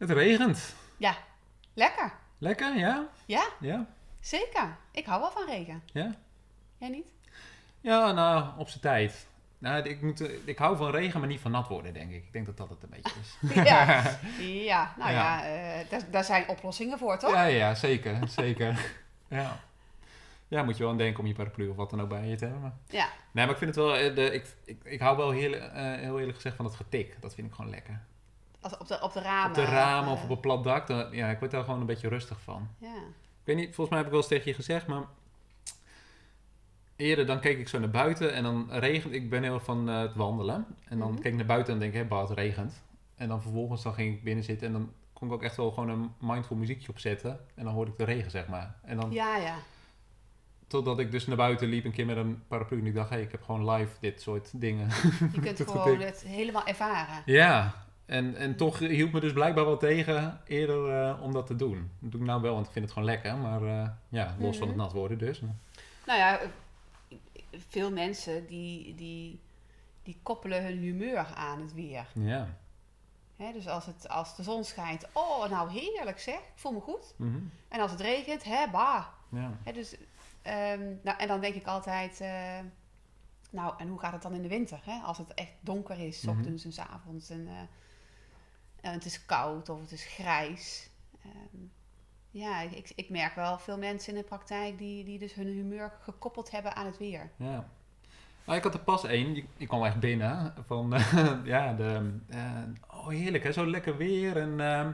het regent. Ja, lekker. Lekker, ja? Ja, Ja? zeker. Ik hou wel van regen. Ja? Jij niet? Ja, nou, op zijn tijd. Nou, ik, moet, ik hou van regen, maar niet van nat worden, denk ik. Ik denk dat dat het een beetje is. Ja, ja nou ja, Ja. eh, daar, daar zijn oplossingen voor, toch? Ja, ja, zeker, zeker. ja. Ja, moet je wel aan denken om je paraplu of wat dan ook bij je te hebben. Maar... Ja. Nee, maar ik vind het wel, eh, de, ik, ik, ik hou wel heel, eh, heel eerlijk gezegd van het getik. Dat vind ik gewoon lekker. Als op, de, op de ramen. op de ramen of op een plat dak, dan, ja, ik word daar gewoon een beetje rustig van. Ja. Ik weet niet, volgens mij heb ik wel eens tegen je gezegd, maar eerder dan keek ik zo naar buiten en dan regent. Ik ben heel erg van eh, het wandelen. En dan Mhm. keek ik naar buiten en denk ik, hé, het regent. En dan vervolgens dan ging ik binnen zitten en dan kon ik ook echt wel gewoon een mindful muziekje opzetten. En dan hoorde ik de regen, zeg maar. En dan, ja, ja. totdat ik dus naar buiten liep een keer met een paraplu en ik dacht, hé, ik heb gewoon live dit soort dingen. Je kunt gewoon het helemaal ervaren. ja, en, en toch hield me dus blijkbaar wel tegen eerder eh, om dat te doen. Dat doe ik nou wel, want ik vind het gewoon lekker. Maar eh, ja, los van het Mhm. nat worden dus. Nou ja, veel mensen die, die, die koppelen hun humeur aan het weer. Ja. Hè, dus als, het, als de zon schijnt, oh nou heerlijk zeg, ik voel me goed. Mhm. En als het regent, hè, bah. Ja. Hè, dus, ehm, nou, en dan denk ik altijd, eh, nou en hoe gaat het dan in de winter? Hè? Als het echt donker is, s Mhm. ochtends en s avonds en, eh, het is koud of het is grijs. Ehm, ja, ik, ik merk wel veel mensen in de praktijk die, die dus hun humeur gekoppeld hebben aan het weer. Ja. Nou, ik had er pas één, die kwam echt binnen. Van, ja, de, eh, oh heerlijk hè, zo lekker weer. En ehm,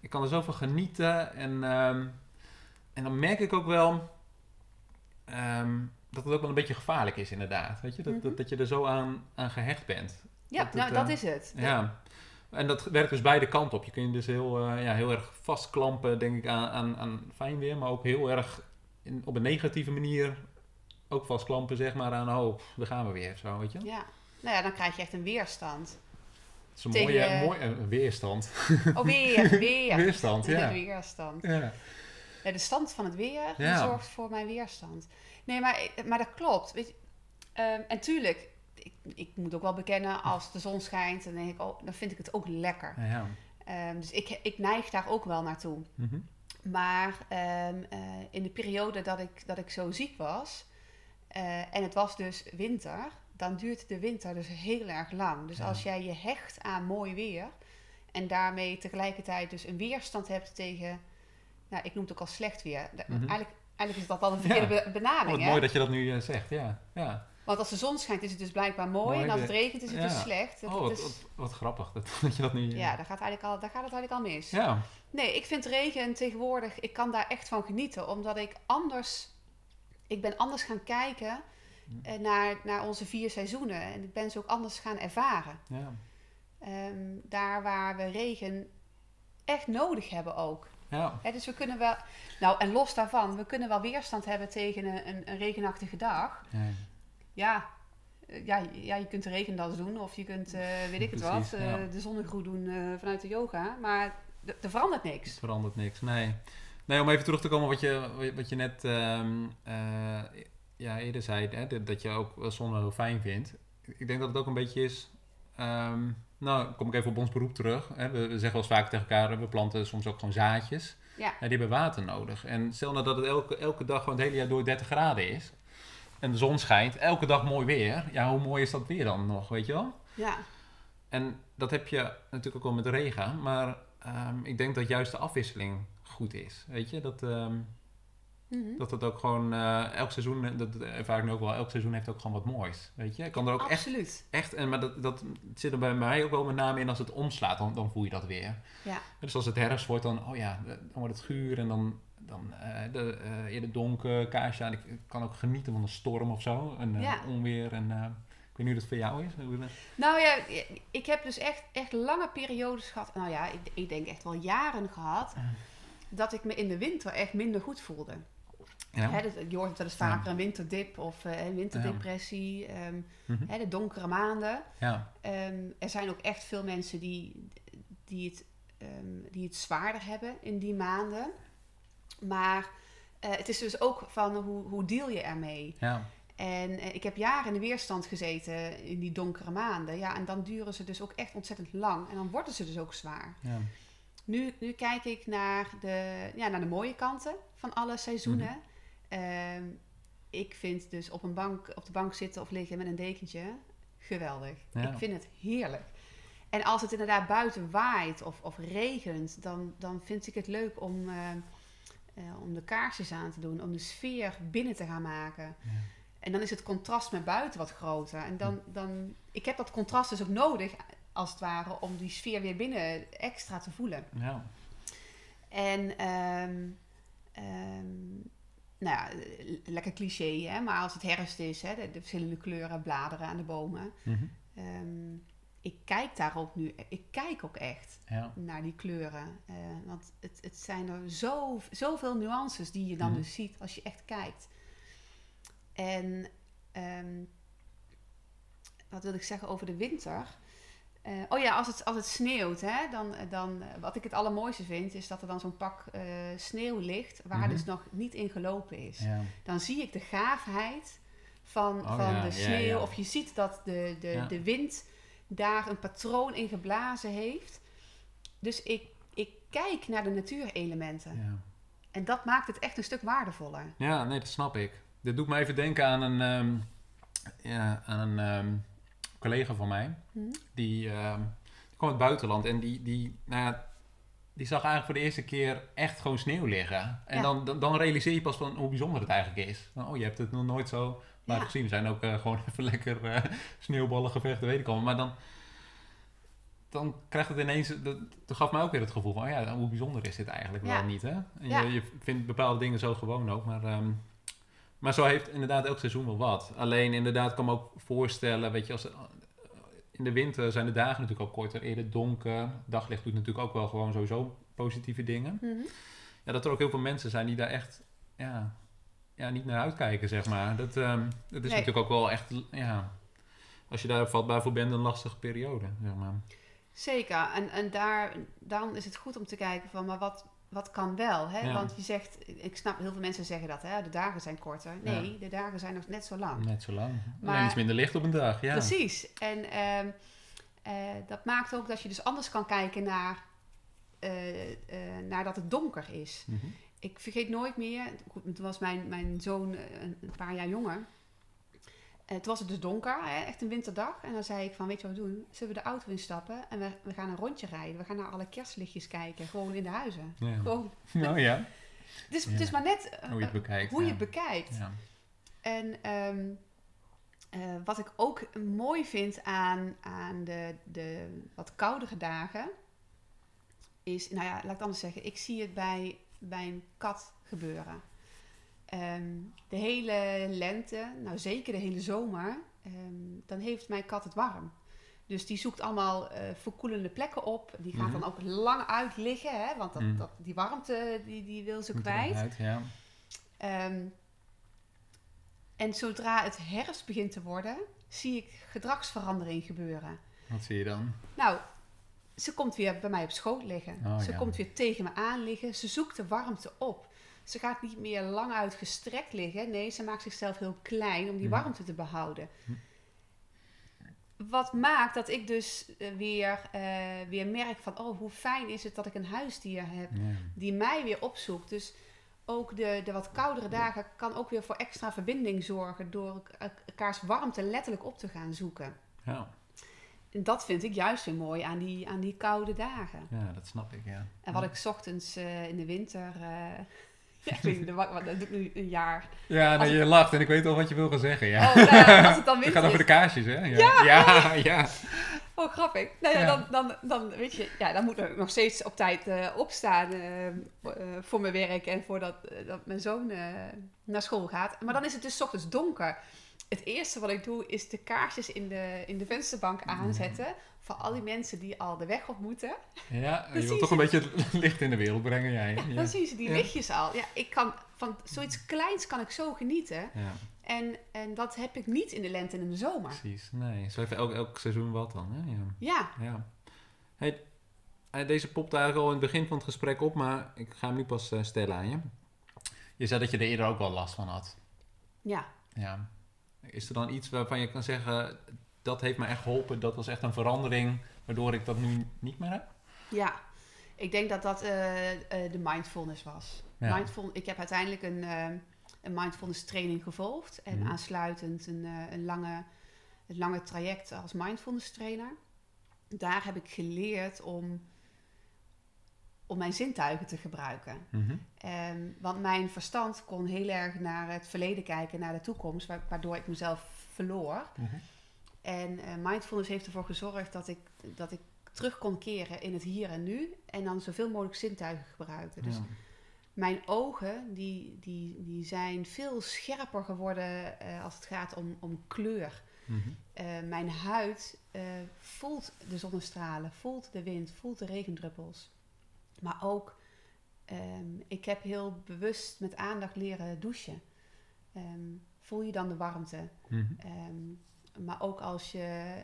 ik kan er zoveel genieten. En, ehm, en dan merk ik ook wel dat het ook wel een beetje gevaarlijk is inderdaad. Weet je? Dat, Mhm. dat, dat je er zo aan, aan gehecht bent. Ja, Dat nou het, dat is het. Ja. En dat werkt dus beide kanten op. Je kunt je dus heel, eh, ja, heel erg vastklampen, denk ik, aan, aan, aan fijn weer. Maar ook heel erg in, op een negatieve manier ook vastklampen, zeg maar, aan, oh, daar gaan we weer. Zo, weet je? Ja. Nou ja, dan krijg je echt een weerstand. Het is een Tegen- mooie, mooie eh, weerstand. Oh, weer, weer. Weerstand, ja. weerstand. ja. Ja, de stand van het weer Ja. zorgt voor mijn weerstand. Nee, maar, maar dat klopt. Weet je, Ehm, en tuurlijk, ik, ik moet ook wel bekennen, als de zon schijnt, dan, denk ik, oh, dan vind ik het ook lekker. Ja, ja. Ehm, dus ik, ik neig daar ook wel naartoe. Mhm. Maar ehm, eh, in de periode dat ik, dat ik zo ziek was, eh, en het was dus winter, dan duurt de winter dus heel erg lang. Dus Ja. als jij je hecht aan mooi weer en daarmee tegelijkertijd dus een weerstand hebt tegen, nou ik noem het ook al slecht weer. Mhm. eigenlijk, eigenlijk is dat dan een verkeerde Oh, benaming. wat hè? mooi dat je dat nu eh, zegt, ja. ja. Want als de zon schijnt is het dus blijkbaar mooi, Mooi en als het regent is het Ja. dus slecht. Dat- Oh, wat, is- wat, wat grappig dat, dat je dat nu... eh, ja, daar gaat, eigenlijk al, daar gaat het eigenlijk al mis. ja. Nee, ik vind regen tegenwoordig, ik kan daar echt van genieten. Omdat ik anders, ik ben anders gaan kijken eh, naar, naar onze vier seizoenen. En ik ben ze ook anders gaan ervaren. ja. Ehm, daar waar we regen echt nodig hebben ook. ja. Dus we kunnen wel, nou en los daarvan, we kunnen wel weerstand hebben tegen een, een, een regenachtige dag. ja. Ja, eh, ja, ja, je kunt de regendas doen of je kunt, eh, weet ik het Precies, wat, ja. de zonnegroe doen vanuit de yoga. Maar er verandert niks. Het verandert niks, nee. Nee, om even terug te komen wat je, wat je net ehm, eh, ja, eerder zei, hè, dat- je ook wel zon wel heel fijn vindt. Ik denk dat het ook een beetje is... ehm, nou, kom ik even op ons beroep terug. Hè. We, we zeggen wel eens vaak tegen elkaar, we planten soms ook gewoon zaadjes. Ja. Ja, die hebben water nodig. En stel nou dat het elke, elke dag gewoon het hele jaar door 30 graden is... en de zon schijnt, elke dag mooi weer... ja, hoe mooi is dat weer dan nog, weet je wel? Ja, En dat heb je natuurlijk ook wel met regen, maar ehm, ik denk dat juist de afwisseling goed is. Weet je, dat, Mhm. dat het ook gewoon eh, elk seizoen, eh, dat ervaar ik nu ook wel, elk seizoen heeft ook gewoon wat moois. Weet je, ik kan er ook echt, absoluut. echt en maar dat, dat zit er bij mij ook wel met name in als het omslaat, dan, dan voel je dat weer. Ja. Dus als het herfst wordt, dan, oh ja, dan wordt het guur en dan, dan eh, de, eh, eerder donker, kaarsje aan. Ik kan ook genieten van een storm of zo, een Ja. onweer en... ik weet niet hoe dat voor jou is. Hoe dat- Nou ja, ik heb dus echt, echt lange periodes gehad. Nou ja, ik, ik denk echt wel jaren gehad. Dat ik me in de winter echt minder goed voelde. Ja. Hè, je hoort wel eens vaker een winterdip of eh, een winterdepressie. ehm, Mhm. hè, de donkere maanden. ja. Ehm, er zijn ook echt veel mensen die, die, het, ehm, die het zwaarder hebben in die maanden. Maar eh, het is dus ook van hoe, hoe deal je ermee? Ja. En eh, ik heb jaren in de weerstand gezeten in die donkere maanden. Ja, en dan duren ze dus ook echt ontzettend lang. En dan worden ze dus ook zwaar. Ja. Nu, nu kijk ik naar de, ja, naar de mooie kanten van alle seizoenen. Ehm, ik vind dus op, een bank, op de bank zitten of liggen met een dekentje geweldig. Ja. Ik vind het heerlijk. En als het inderdaad buiten waait of, of regent, dan, dan vind ik het leuk om, eh, eh, om de kaarsjes aan te doen, om de sfeer binnen te gaan maken. Ja. En dan is het contrast met buiten wat groter. En dan, dan, ik heb dat contrast dus ook nodig, als het ware, om die sfeer weer binnen extra te voelen. Ja. En, ehm, nou ja, lekker cliché, hè? maar als het herfst is, hè, de, de verschillende kleuren, bladeren aan de bomen. Mhm. ehm, ik kijk daar ook nu, ik kijk ook echt Ja. naar die kleuren. Eh, want het, het zijn er zo, zoveel nuances die je dan Mhm. dus ziet als je echt kijkt. En ehm, wat wil ik zeggen over de winter? Eh, oh ja, als het, als het sneeuwt, hè, dan, dan, eh, wat ik het allermooiste vind, is dat er dan zo'n pak eh, sneeuw ligt waar Mhm. dus nog niet in gelopen is. Ja. Dan zie ik de gaafheid van, Oh van ja, de sneeuw. ja. Of je ziet dat de, de, de wind daar een patroon in geblazen heeft. Dus ik, ik kijk naar de natuurelementen. Ja. En dat maakt het echt een stuk waardevoller. Ja, nee, dat snap ik. Dit doet me even denken aan een, ehm, ja, aan een ehm, collega van mij. Hm? Die, ehm, die kwam uit het buitenland en die, die, nou ja, die zag eigenlijk voor de eerste keer echt gewoon sneeuw liggen. En Ja. dan, dan, dan realiseer je pas van hoe bijzonder het eigenlijk is. Van, oh, je hebt het nog nooit zo laten Ja. zien. Er zijn ook eh, gewoon even lekker eh sneeuwballen gevechten, weet ik al. Maar dan, dan krijgt het ineens... Dat, dat gaf mij ook weer het gevoel van, oh ja, hoe bijzonder is dit eigenlijk wel niet, hè? En je, je vindt bepaalde dingen zo gewoon ook, maar... ehm, maar zo heeft inderdaad elk seizoen wel wat. Alleen inderdaad kan me ook voorstellen, weet je, als in de winter zijn de dagen natuurlijk ook korter, eerder donker. Daglicht doet natuurlijk ook wel gewoon sowieso positieve dingen. Mhm. Ja, dat er ook heel veel mensen zijn die daar echt ja, ja, niet naar uitkijken, zeg maar. Dat, ehm, dat is Nee. natuurlijk ook wel echt, ja, als je daar vatbaar voor bent, een lastige periode, zeg maar. Zeker. En, en daar, daarom is het goed om te kijken van, maar wat, wat kan wel? Hè? Ja. Want je zegt, ik snap, heel veel mensen zeggen dat, hè? de dagen zijn korter. Nee, de dagen zijn nog net zo lang. Net zo lang. Maar- Alleen iets minder licht op een dag, ja. Precies. En ehm, eh, dat maakt ook dat je dus anders kan kijken naar, eh, eh, naar dat het donker is. Mhm. Ik vergeet nooit meer, goed, toen was mijn, mijn zoon een paar jaar jonger. Eh, toen was het dus donker, hè, echt een winterdag. En dan zei ik van, weet je wat we doen? Zullen we de auto instappen en we, we gaan een rondje rijden. We gaan naar alle kerstlichtjes kijken, gewoon in de huizen. Ja. Gewoon. Oh ja, Het is, Ja. het is maar net eh, hoe je het bekijkt. hoe je ja. het bekijkt. En ehm, eh, wat ik ook mooi vind aan, aan de, de wat koudere dagen, is, nou ja, laat ik het anders zeggen, ik zie het bij, bij een kat gebeuren. Ehm, de hele lente, nou zeker de hele zomer, ehm, dan heeft mijn kat het warm. Dus die zoekt allemaal eh verkoelende plekken op. Die gaat Mhm. dan ook lang uit liggen, hè, want dat, Mhm. dat, die warmte die, die wil ze Moet kwijt. ja. Ehm, en zodra het herfst begint te worden, zie ik gedragsverandering gebeuren. Wat zie je dan? Nou, ze komt weer bij mij op schoot liggen. Oh, ze ja. komt weer tegen me aan liggen. Ze zoekt de warmte op. Ze gaat niet meer lang uitgestrekt liggen. Nee, ze maakt zichzelf heel klein om die Mhm. warmte te behouden. Wat maakt dat ik dus eh, weer, eh, weer merk van... oh, hoe fijn is het dat ik een huisdier heb Ja. die mij weer opzoekt. Dus ook de, de wat koudere dagen kan ook weer voor extra verbinding zorgen door elk- elkaars warmte letterlijk op te gaan zoeken. Ja. En dat vind ik juist weer mooi aan die, aan die koude dagen. ja, dat snap ik, ja. En wat ik 's ochtends eh, in de winter. eh, ja, ik weet niet, dat doe ik nu een jaar. Ja, nee, je lacht en ik weet al wat je wil gaan zeggen, ja. Oh, nou ja, als het dan winter gaat over de kaarsjes, hè? Ja, ja. ja. Oh, grappig. Nou ja. Dan, dan, dan, weet je, ja, dan moet ik nog steeds op tijd eh, opstaan eh, eh, voor mijn werk en voordat dat mijn zoon naar school gaat. Maar dan is het dus 's ochtends donker. Het eerste wat ik doe is de kaarsjes in de, in de vensterbank aanzetten. Voor al die mensen die al de weg op moeten. Ja, je wilt toch ze- een beetje het licht in de wereld brengen, jij. Ja, Ja. Dan zien ze die Ja. lichtjes al. Ja, ik kan van zoiets kleins kan ik zo genieten. Ja, En, en dat heb ik niet in de lente en in de zomer. precies. Nee, zo heeft elk, elk seizoen wat dan. Hè? Ja. Ja. Hey, eh, deze popte eigenlijk al in het begin van het gesprek op, maar ik ga hem nu pas eh, stellen aan je. Je zei dat je er eerder ook wel last van had. ja. Ja. Is er dan iets waarvan je kan zeggen, dat heeft me echt geholpen, dat was echt een verandering, waardoor ik dat nu niet meer heb? Ja, ik denk dat dat eh, eh, de mindfulness was. Ja. Mindful, ik heb uiteindelijk een, eh, een mindfulness training gevolgd. En Mhm. aansluitend een, een, lange, een lange traject als mindfulness trainer. Daar heb ik geleerd om, om mijn zintuigen te gebruiken. Mhm. Ehm, want mijn verstand kon heel erg naar het verleden kijken, naar de toekomst, wa- waardoor ik mezelf verloor. Mhm. En eh, mindfulness heeft ervoor gezorgd dat ik, dat ik terug kon keren in het hier en nu. En dan zoveel mogelijk zintuigen gebruikte. Dus Ja. mijn ogen die, die, die zijn veel scherper geworden eh, als het gaat om, om kleur. Mhm. Eh, mijn huid voelt de zonnestralen, voelt de wind, voelt de regendruppels. Maar ook, ehm, ik heb heel bewust met aandacht leren douchen. Ehm, voel je dan de warmte? Mhm. Ehm, maar ook als je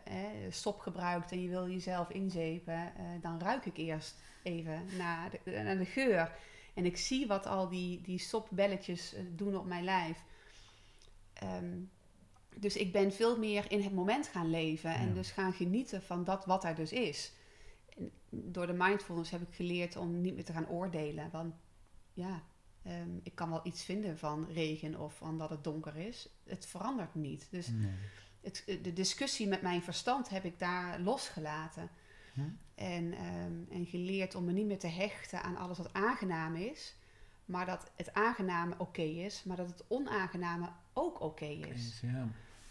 hè, sop gebruikt en je wil jezelf inzepen, eh, dan ruik ik eerst even naar de, naar de geur. En ik zie wat al die, die sopbelletjes eh, doen op mijn lijf. Dus ik ben veel meer in het moment gaan leven en Ja. dus gaan genieten van dat wat er dus is. Door de mindfulness heb ik geleerd om niet meer te gaan oordelen. Want ja, ehm, ik kan wel iets vinden van regen of van dat het donker is. Het verandert niet. Dus Nee. het, de discussie met mijn verstand heb ik daar losgelaten. Hm. En, ehm, en geleerd om me niet meer te hechten aan alles wat aangenaam is. Maar dat het aangename oké is, maar dat het onaangename ook oké is. Ja.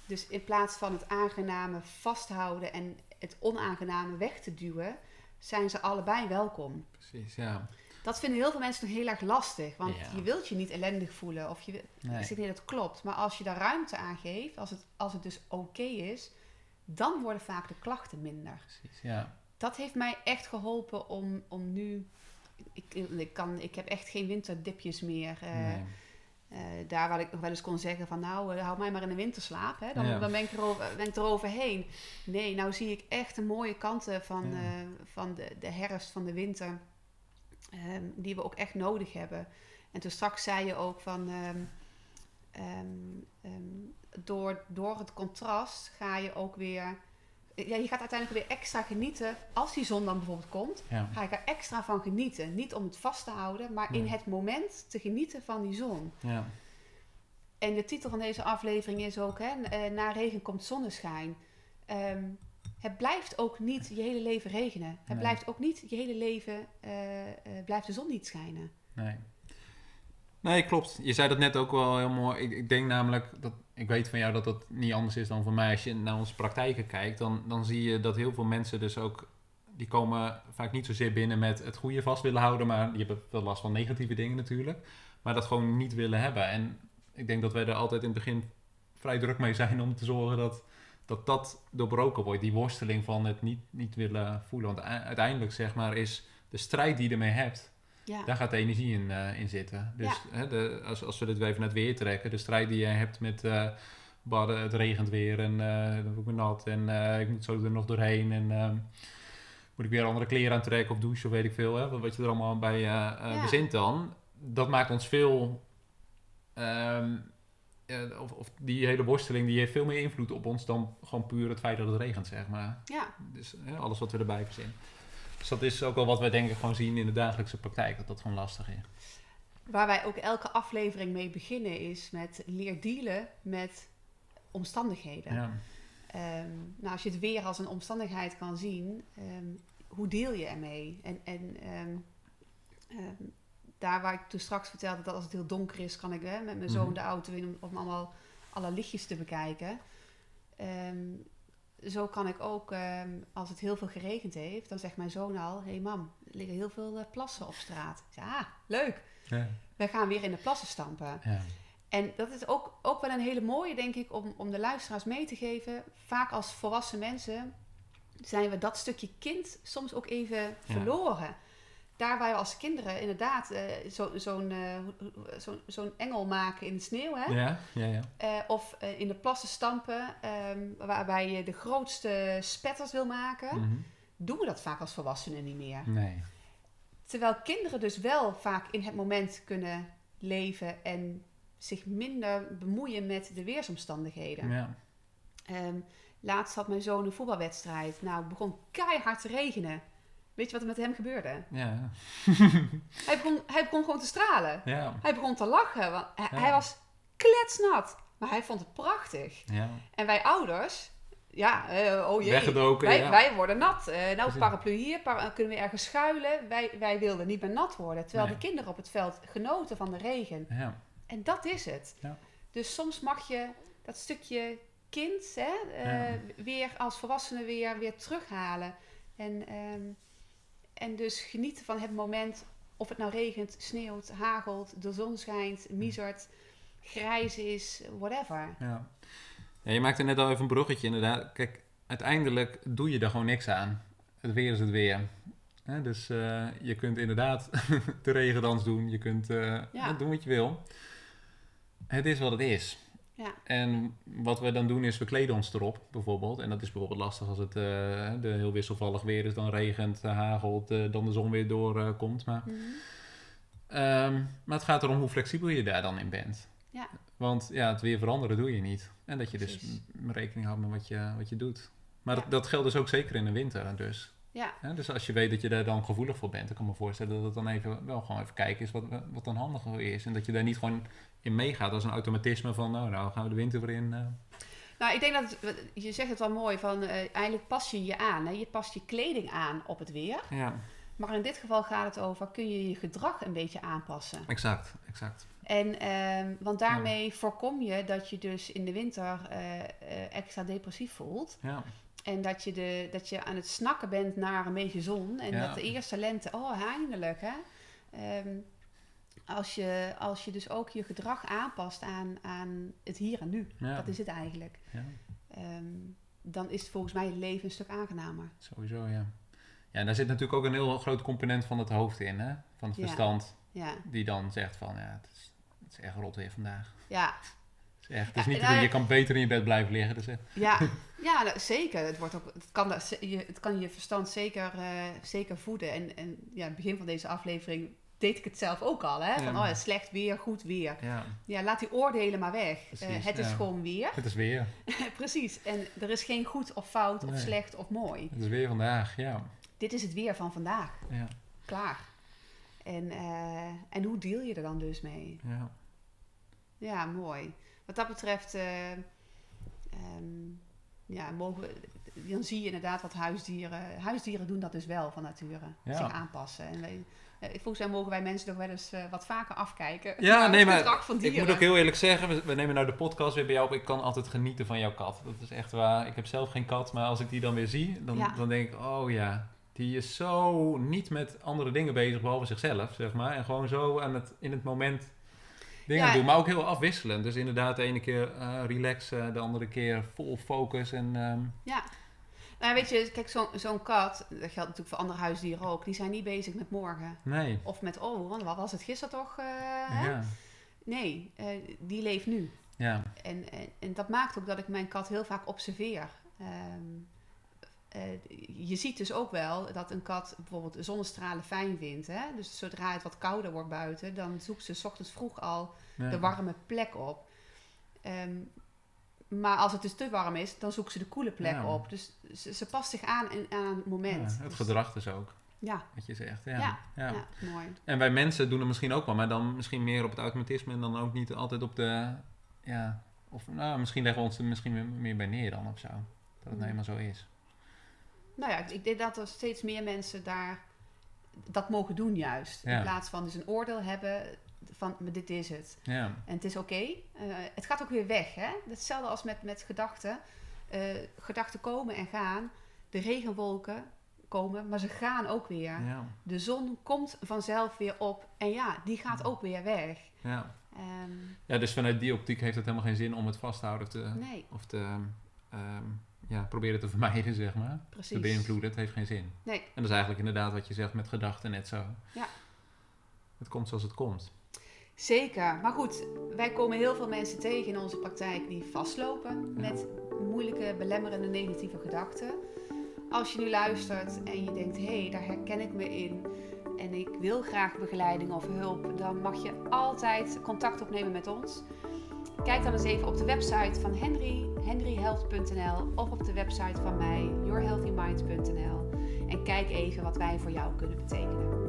Dus in plaats van het aangename vasthouden en het onaangename weg te duwen, zijn ze allebei welkom. Precies, ja. Dat vinden heel veel mensen nog heel erg lastig. Want Ja. je wilt je niet ellendig voelen. Of je, Nee. ik zeg niet dat het klopt. Maar als je daar ruimte aan geeft, als het, als het dus oké is, dan worden vaak de klachten minder. Precies, ja. Dat heeft mij echt geholpen om, om nu. Ik, ik, kan, ik heb echt geen winterdipjes meer. Nee. Eh, daar waar ik nog wel eens kon zeggen van nou, eh, hou mij maar in de winterslaap. Hè? Dan, Ja. dan ben, ik erover, ben ik eroverheen. Nee, nou zie ik echt de mooie kanten van, Ja. eh, van de, de herfst, van de winter. ehm, die we ook echt nodig hebben. En toen straks zei je ook van... ehm, ehm, door, door het contrast ga je ook weer... Ja, je gaat uiteindelijk weer extra genieten als die zon dan bijvoorbeeld komt Ja. ga ik er extra van genieten. Niet om het vast te houden, maar in het moment te genieten van die zon. Ja. En de titel van deze aflevering is ook, hè, eh, na regen komt zonneschijn. Ehm, het blijft ook niet je hele leven regenen. Het Nee. blijft ook niet je hele leven, eh, eh, blijft de zon niet schijnen. Nee. Nee, klopt. Je zei dat net ook wel heel mooi. Ik, ik denk namelijk dat ik weet van jou dat dat niet anders is dan voor mij. Als je naar onze praktijken kijkt, dan, dan zie je dat heel veel mensen dus ook. Die komen vaak niet zozeer binnen met het goede vast willen houden, maar die hebben wel last van negatieve dingen natuurlijk. Maar dat gewoon niet willen hebben. En ik denk dat wij er altijd in het begin vrij druk mee zijn om te zorgen dat dat, dat doorbroken wordt. Die worsteling van het niet, niet willen voelen. Want uiteindelijk zeg maar is de strijd die je ermee hebt, Ja, daar gaat de energie in, eh, in zitten. Dus Ja. hè, de, als, als we dit weer even naar het weer trekken, de strijd die jij hebt met badden, het regent weer en eh dan word ik weer nat en ik moet zo er nog doorheen en moet ik weer andere kleren aantrekken of douchen of weet ik veel, hè, wat je er allemaal bij Ja. bezint dan. Dat maakt ons veel, ehm, eh, of, of die hele worsteling die heeft veel meer invloed op ons dan gewoon puur het feit dat het regent, zeg maar. ja, Dus alles wat we erbij verzinnen. Dus dat is ook wel wat wij denk ik gewoon zien in de dagelijkse praktijk, dat dat gewoon lastig is. waar wij ook elke aflevering mee beginnen is met leer dealen met omstandigheden. Ja. Ehm, nou, als je het weer als een omstandigheid kan zien, ehm, hoe deel je ermee? En, en ehm, daar waar ik toen straks vertelde dat als het heel donker is, kan ik hè, met mijn zoon Mhm. de auto in om, om allemaal alle lichtjes te bekijken. Zo kan ik ook, ehm, als het heel veel geregend heeft, dan zegt mijn zoon al: Hé hey mam, er liggen heel veel eh, plassen op straat. Zeg, ah, leuk. Ja. We gaan weer in de plassen stampen. Ja. En dat is ook, ook wel een hele mooie, denk ik, om, om de luisteraars mee te geven. Vaak als volwassen mensen zijn we dat stukje kind soms ook even verloren. Daar waar we als kinderen inderdaad eh, zo- eh, zo, zo'n engel maken in de sneeuw, hè? Ja, ja, ja. Eh, of in de plassen stampen, ehm, waarbij je de grootste spetters wil maken, Mhm. doen we dat vaak als volwassenen niet meer. Nee. Terwijl kinderen dus wel vaak in het moment kunnen leven en zich minder bemoeien met de weersomstandigheden. Ja. Ehm, laatst had mijn zoon een voetbalwedstrijd. Nou, het begon keihard te regenen. Weet je wat er met hem gebeurde? Ja. Hij begon, hij begon gewoon te stralen. Ja. Hij begon te lachen. Want hij, Ja. hij was kletsnat. Maar hij vond het prachtig. Ja. En wij ouders, ja, eh, oh jee. Weggedoken, wij, ja. wij worden nat. Eh, nou, Precies. paraplu hier, para- kunnen we ergens schuilen. Wij, wij wilden niet meer nat worden. Terwijl Nee. de kinderen op het veld genoten van de regen. Ja. En dat is het. Ja. Dus soms mag je dat stukje kind hè, eh, weer als volwassene weer, weer terughalen. En, ehm, en dus genieten van het moment, of het nou regent, sneeuwt, hagelt, de zon schijnt, miezert, grijs is, whatever. Ja. ja. Je maakte net al even een bruggetje inderdaad. Kijk, uiteindelijk doe je er gewoon niks aan. Het weer is het weer. Hè, dus eh, je kunt inderdaad de regendans doen. Je kunt eh, Ja. doen wat je wil. Het is wat het is. Ja. En wat we dan doen is, we kleden ons erop, bijvoorbeeld. En dat is bijvoorbeeld lastig als het eh, de heel wisselvallig weer is. Dan regent, eh, hagelt, eh, dan de zon weer doorkomt. maar, Mhm. ehm, maar het gaat erom hoe flexibel je daar dan in bent. Ja. Want ja, het weer veranderen doe je niet. En dat je dus Precies. rekening houdt met wat je, wat je doet. Maar Ja. dat, dat geldt dus ook zeker in de winter. Dus. Ja, dus als je weet dat je daar dan gevoelig voor bent, dan kan ik me voorstellen dat het dan even, wel gewoon even kijken is wat, wat dan handiger is. En dat je daar niet gewoon in meegaat als een automatisme van, nou, nou gaan we de winter weer in. eh. nou ik denk dat, het, je zegt het wel mooi, van eh, eigenlijk pas je je aan. Hè? Je past je kleding aan op het weer. Ja, Maar in dit geval gaat het over, kun je je gedrag een beetje aanpassen? exact, exact. En, ehm, want daarmee voorkom je dat je dus in de winter eh, extra depressief voelt. Ja, En dat je, de, dat je aan het snakken bent naar een beetje zon. En Ja. dat de eerste lente, oh eindelijk hè. Ehm, als, je, als je dus ook je gedrag aanpast aan, aan het hier en nu. ja, Dat is het eigenlijk. ja, Ehm, dan is volgens mij het leven een stuk aangenamer. sowieso, ja. Ja, en daar zit natuurlijk ook een heel groot component van het hoofd in, hè? Van het verstand, Ja, die dan zegt van, ja, het is, het is echt rot weer vandaag. ja, Het echt, het is Ja, niet te doen, je kan beter in je bed blijven liggen. Dus, echt- ja, ja nou, zeker. Het, wordt ook, het, kan, het kan je verstand zeker, eh, zeker voeden. En, en ja, het begin van deze aflevering deed ik het zelf ook al. Hè? Van, Ja. oh slecht weer, goed weer. ja, Ja, laat die oordelen maar weg. Eh, het is gewoon weer. het is weer. Precies. En er is geen goed of fout of slecht of mooi. Het is weer vandaag, ja. Dit is het weer van vandaag. Ja, Klaar. En, eh, en hoe deal je er dan dus mee? ja. Ja, mooi. Wat dat betreft, eh, ehm, ja, mogen dan zie je inderdaad wat huisdieren. Huisdieren doen dat dus wel van nature. Ja. Zich aanpassen. En wij, eh, volgens mij mogen wij mensen toch wel eens eh, wat vaker afkijken. Ja, nee, maar Ik moet ook heel eerlijk zeggen, we, we nemen nou de podcast weer bij jou op. Ik kan altijd genieten van jouw kat. Dat is echt waar. Ik heb zelf geen kat, maar als ik die dan weer zie, dan, Ja. dan denk ik, oh ja, die is zo niet met andere dingen bezig, behalve zichzelf, zeg maar. En gewoon zo aan het, in het moment dingen Ja. doen, maar ook heel afwisselend. Dus inderdaad, de ene keer eh, relaxen, de andere keer vol focus. En, ehm, Ja. Nou, weet je, kijk, zo'n zo'n kat, dat geldt natuurlijk voor andere huisdieren ook, die zijn niet bezig met morgen. nee, Of met, oh, want wat was het gisteren toch? eh, ja, Nee, eh, die leeft nu. ja, En, en, en dat maakt ook dat ik mijn kat heel vaak observeer. Eh, je ziet dus ook wel dat een kat bijvoorbeeld zonnestralen fijn vindt. Hè? Dus zodra het wat kouder wordt buiten, dan zoekt ze 's ochtends vroeg al ja. de warme plek op. Ehm, maar als het dus te warm is, dan zoekt ze de koele plek Ja. op. Dus ze, ze past zich aan, in, aan het moment. Ja, het Dus- gedrag dus ook, Ja, wat je zegt. Ja, Ja, mooi. En wij mensen doen het misschien ook wel, maar dan misschien meer op het automatisme en dan ook niet altijd op de. Ja, of nou, misschien leggen we ons er misschien meer, meer bij neer dan of zo. Dat het nou Mm. eenmaal zo is. Nou ja, ik- denk dat er steeds meer mensen daar dat mogen doen juist. Ja. In plaats van dus een oordeel hebben van dit is het. Ja, En het is oké. Eh, het gaat ook weer weg. Hè? Hetzelfde als met, met gedachten. Eh, gedachten komen en gaan. De regenwolken komen, maar ze gaan ook weer. ja, De zon komt vanzelf weer op. En ja, die gaat ook weer weg. ja. Ehm, Ja, dus vanuit die optiek heeft het helemaal geen zin om het vast te houden of te, nee, of te ehm, ja, proberen te vermijden, zeg maar. precies. Te beïnvloeden, het heeft geen zin. Nee. En dat is eigenlijk inderdaad wat je zegt met gedachten net zo. Ja. Het komt zoals het komt. Zeker. Maar goed, wij komen heel veel mensen tegen in onze praktijk die vastlopen Ja. met moeilijke, belemmerende, negatieve gedachten. Als je nu luistert en je denkt, hé, hey, daar herken ik me in en ik wil graag begeleiding of hulp, dan mag je altijd contact opnemen met ons. Kijk dan eens even op de website van Henry, henryhealth.nl of op de website van mij, yourhealthymind.nl. En kijk even wat wij voor jou kunnen betekenen.